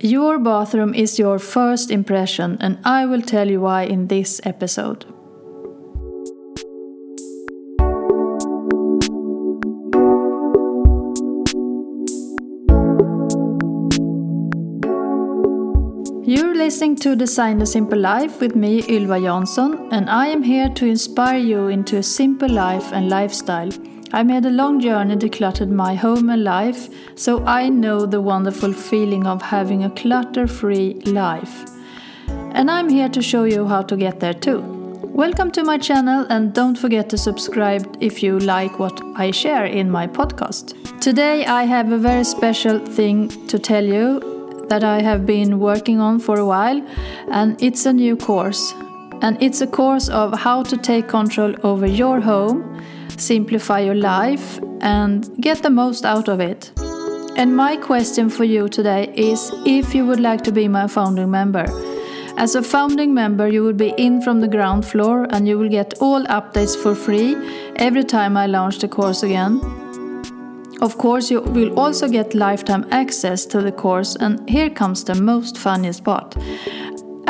Your bathroom is your first impression, and I will tell you why in this episode. You're listening to Design a Simple Life with me, Ylva Jansson, and I am here to inspire you into a simple life and lifestyle I made a long journey decluttered my home and life, so I know the wonderful feeling of having a clutter free life. And I'm here to show you how to get there too. Welcome to my channel and don't forget to subscribe if you like what I share in my podcast. Today I have a very special thing to tell you that I have been working on for a while, and it's a new course. And it's a course of how to take control over your home simplify your life, and get the most out of it. And my question for you today is if you would like to be my founding member. As a founding member, you will be in from the ground floor and you will get all updates for free every time I launch the course again. Of course, you will also get lifetime access to the course, and here comes the most funniest part.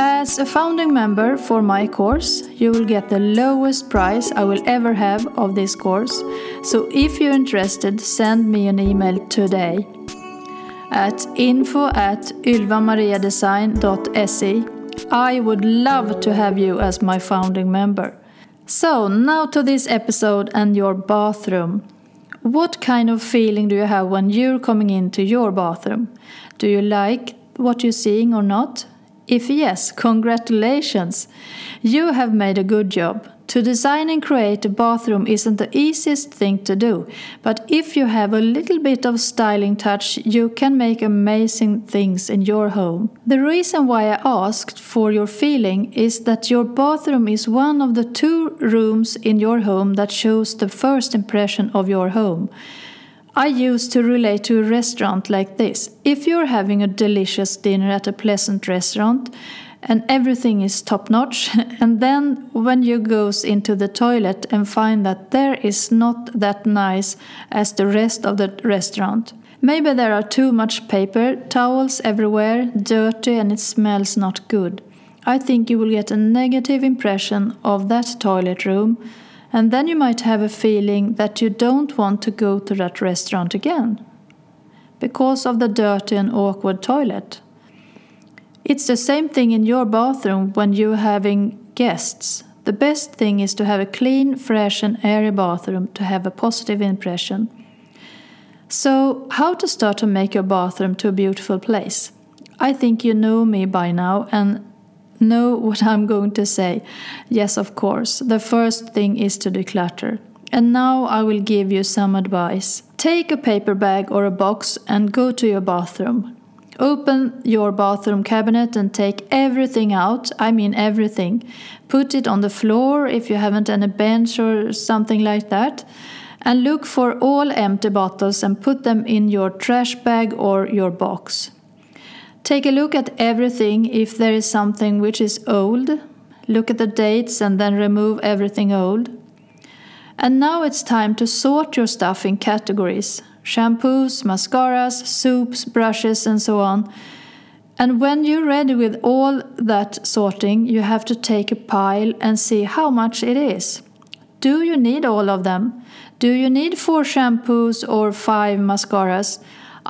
As a founding member for my course, you will get the lowest price I will ever have of this course. So if you're interested, send me an email today at info at ylvamariadesign.se. I would love to have you as my founding member. So, now to this episode and your bathroom. What kind of feeling do you have when you're coming into your bathroom? Do you like what you're seeing or not? If yes, congratulations! You have made a good job. To design and create a bathroom isn't the easiest thing to do, but if you have a little bit of styling touch, you can make amazing things in your home. The reason why I asked for your feeling is that your bathroom is one of the two rooms in your home that shows the first impression of your home. I used to relate to a restaurant like this. If you're having a delicious dinner at a pleasant restaurant and everything is top notch, and then when you goes into the toilet and find that there is not that nice as the rest of the restaurant. Maybe there are too much paper towels everywhere, dirty and it smells not good. I think you will get a negative impression of that toilet room and then you might have a feeling that you don't want to go to that restaurant again because of the dirty and awkward toilet. It's the same thing in your bathroom when you're having guests. The best thing is to have a clean, fresh, and airy bathroom to have a positive impression. So, how to start to make your bathroom to a beautiful place? I think you know me by now, and know what I'm going to say. Yes, of course. The first thing is to declutter. And now I will give you some advice. Take a paper bag or a box and go to your bathroom. Open your bathroom cabinet and take everything out. I mean, everything. Put it on the floor if you haven't any bench or something like that. And look for all empty bottles and put them in your trash bag or your box. Take a look at everything if there is something which is old. Look at the dates and then remove everything old. And now it's time to sort your stuff in categories shampoos, mascaras, soaps, brushes, and so on. And when you're ready with all that sorting, you have to take a pile and see how much it is. Do you need all of them? Do you need four shampoos or five mascaras?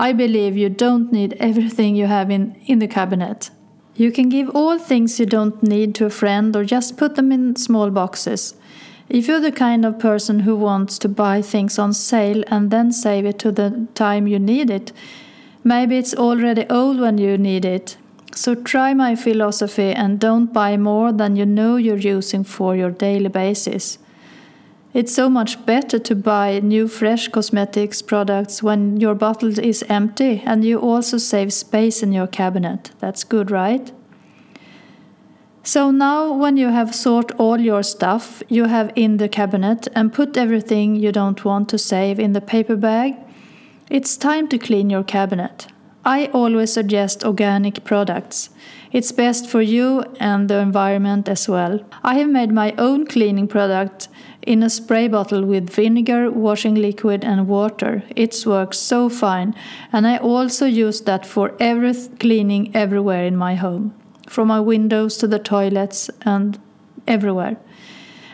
I believe you don't need everything you have in, in the cabinet. You can give all things you don't need to a friend or just put them in small boxes. If you're the kind of person who wants to buy things on sale and then save it to the time you need it, maybe it's already old when you need it. So try my philosophy and don't buy more than you know you're using for your daily basis. It's so much better to buy new fresh cosmetics products when your bottle is empty and you also save space in your cabinet. That's good, right? So now when you have sort all your stuff you have in the cabinet and put everything you don't want to save in the paper bag, it's time to clean your cabinet. I always suggest organic products. It's best for you and the environment as well. I have made my own cleaning product in a spray bottle with vinegar, washing liquid, and water. It works so fine, and I also use that for every cleaning everywhere in my home, from my windows to the toilets and everywhere.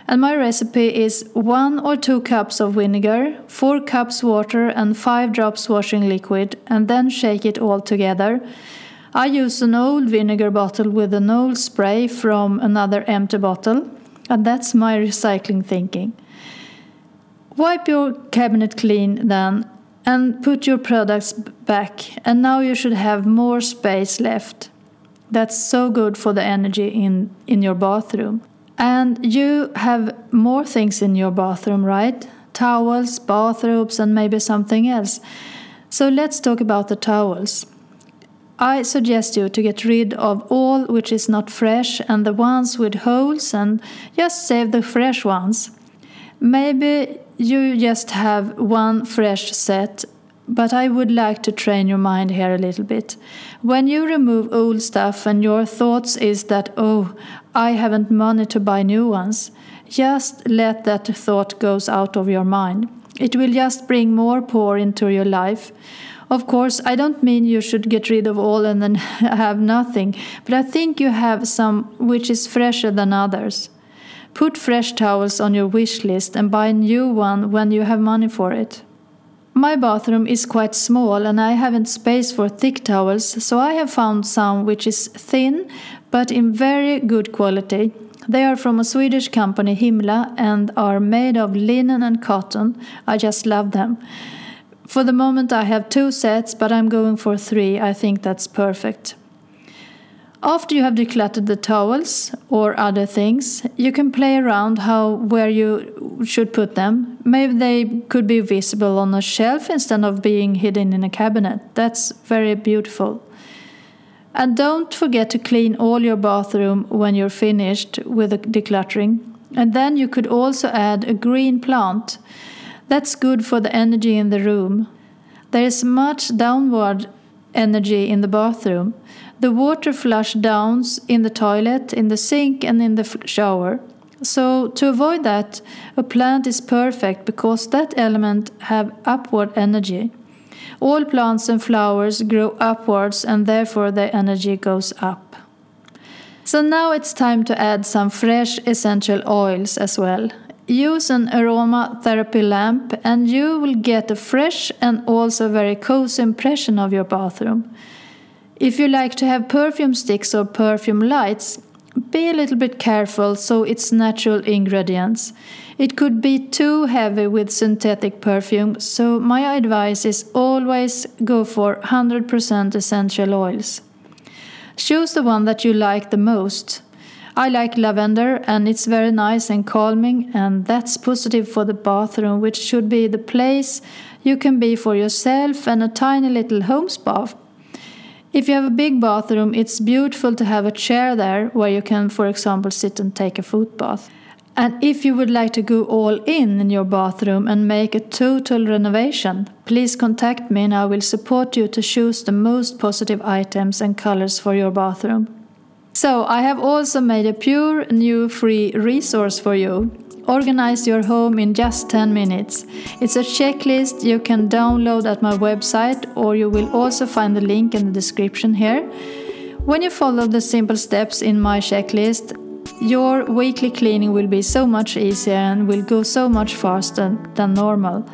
And my recipe is one or two cups of vinegar, four cups water, and five drops washing liquid, and then shake it all together. I use an old vinegar bottle with an old spray from another empty bottle, and that's my recycling thinking. Wipe your cabinet clean then and put your products back, and now you should have more space left. That's so good for the energy in, in your bathroom. And you have more things in your bathroom, right? Towels, bathrobes, and maybe something else. So let's talk about the towels. I suggest you to get rid of all which is not fresh and the ones with holes and just save the fresh ones. Maybe you just have one fresh set but I would like to train your mind here a little bit. When you remove old stuff and your thoughts is that, oh, I haven't money to buy new ones, just let that thought goes out of your mind. It will just bring more poor into your life. Of course, I don't mean you should get rid of all and then have nothing, but I think you have some which is fresher than others. Put fresh towels on your wish list and buy a new one when you have money for it. My bathroom is quite small and I haven't space for thick towels, so I have found some which is thin but in very good quality. They are from a Swedish company, Himla, and are made of linen and cotton. I just love them. For the moment, I have two sets, but I'm going for three. I think that's perfect. After you have decluttered the towels or other things, you can play around how where you should put them. Maybe they could be visible on a shelf instead of being hidden in a cabinet. That's very beautiful. And don't forget to clean all your bathroom when you're finished with the decluttering. And then you could also add a green plant. That's good for the energy in the room. There is much downward energy in the bathroom. The water flush downs in the toilet, in the sink, and in the shower. So to avoid that, a plant is perfect because that element have upward energy. All plants and flowers grow upwards and therefore their energy goes up. So now it's time to add some fresh essential oils as well. Use an aromatherapy lamp and you will get a fresh and also very cozy impression of your bathroom. If you like to have perfume sticks or perfume lights, be a little bit careful so it's natural ingredients. It could be too heavy with synthetic perfume, so my advice is always go for 100% essential oils. Choose the one that you like the most. I like lavender and it's very nice and calming, and that's positive for the bathroom, which should be the place you can be for yourself and a tiny little home spa if you have a big bathroom, it's beautiful to have a chair there where you can, for example, sit and take a foot bath. And if you would like to go all in in your bathroom and make a total renovation, please contact me and I will support you to choose the most positive items and colors for your bathroom. So, I have also made a pure new free resource for you. Organize your home in just 10 minutes. It's a checklist you can download at my website, or you will also find the link in the description here. When you follow the simple steps in my checklist, your weekly cleaning will be so much easier and will go so much faster than normal.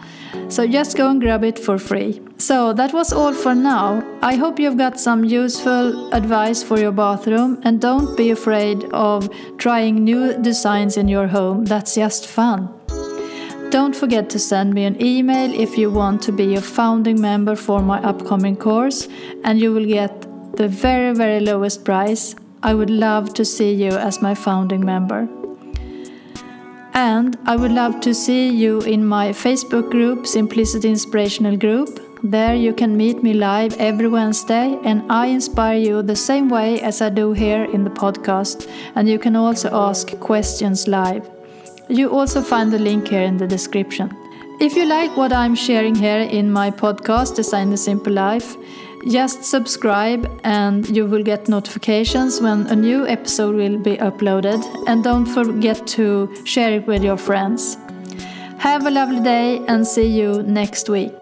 So just go and grab it for free. So that was all for now. I hope you've got some useful advice for your bathroom and don't be afraid of trying new designs in your home. That's just fun. Don't forget to send me an email if you want to be a founding member for my upcoming course and you will get the very very lowest price. I would love to see you as my founding member. And I would love to see you in my Facebook group, Simplicity Inspirational Group. There you can meet me live every Wednesday, and I inspire you the same way as I do here in the podcast. And you can also ask questions live. You also find the link here in the description. If you like what I'm sharing here in my podcast, Design the Simple Life, just subscribe and you will get notifications when a new episode will be uploaded. And don't forget to share it with your friends. Have a lovely day and see you next week.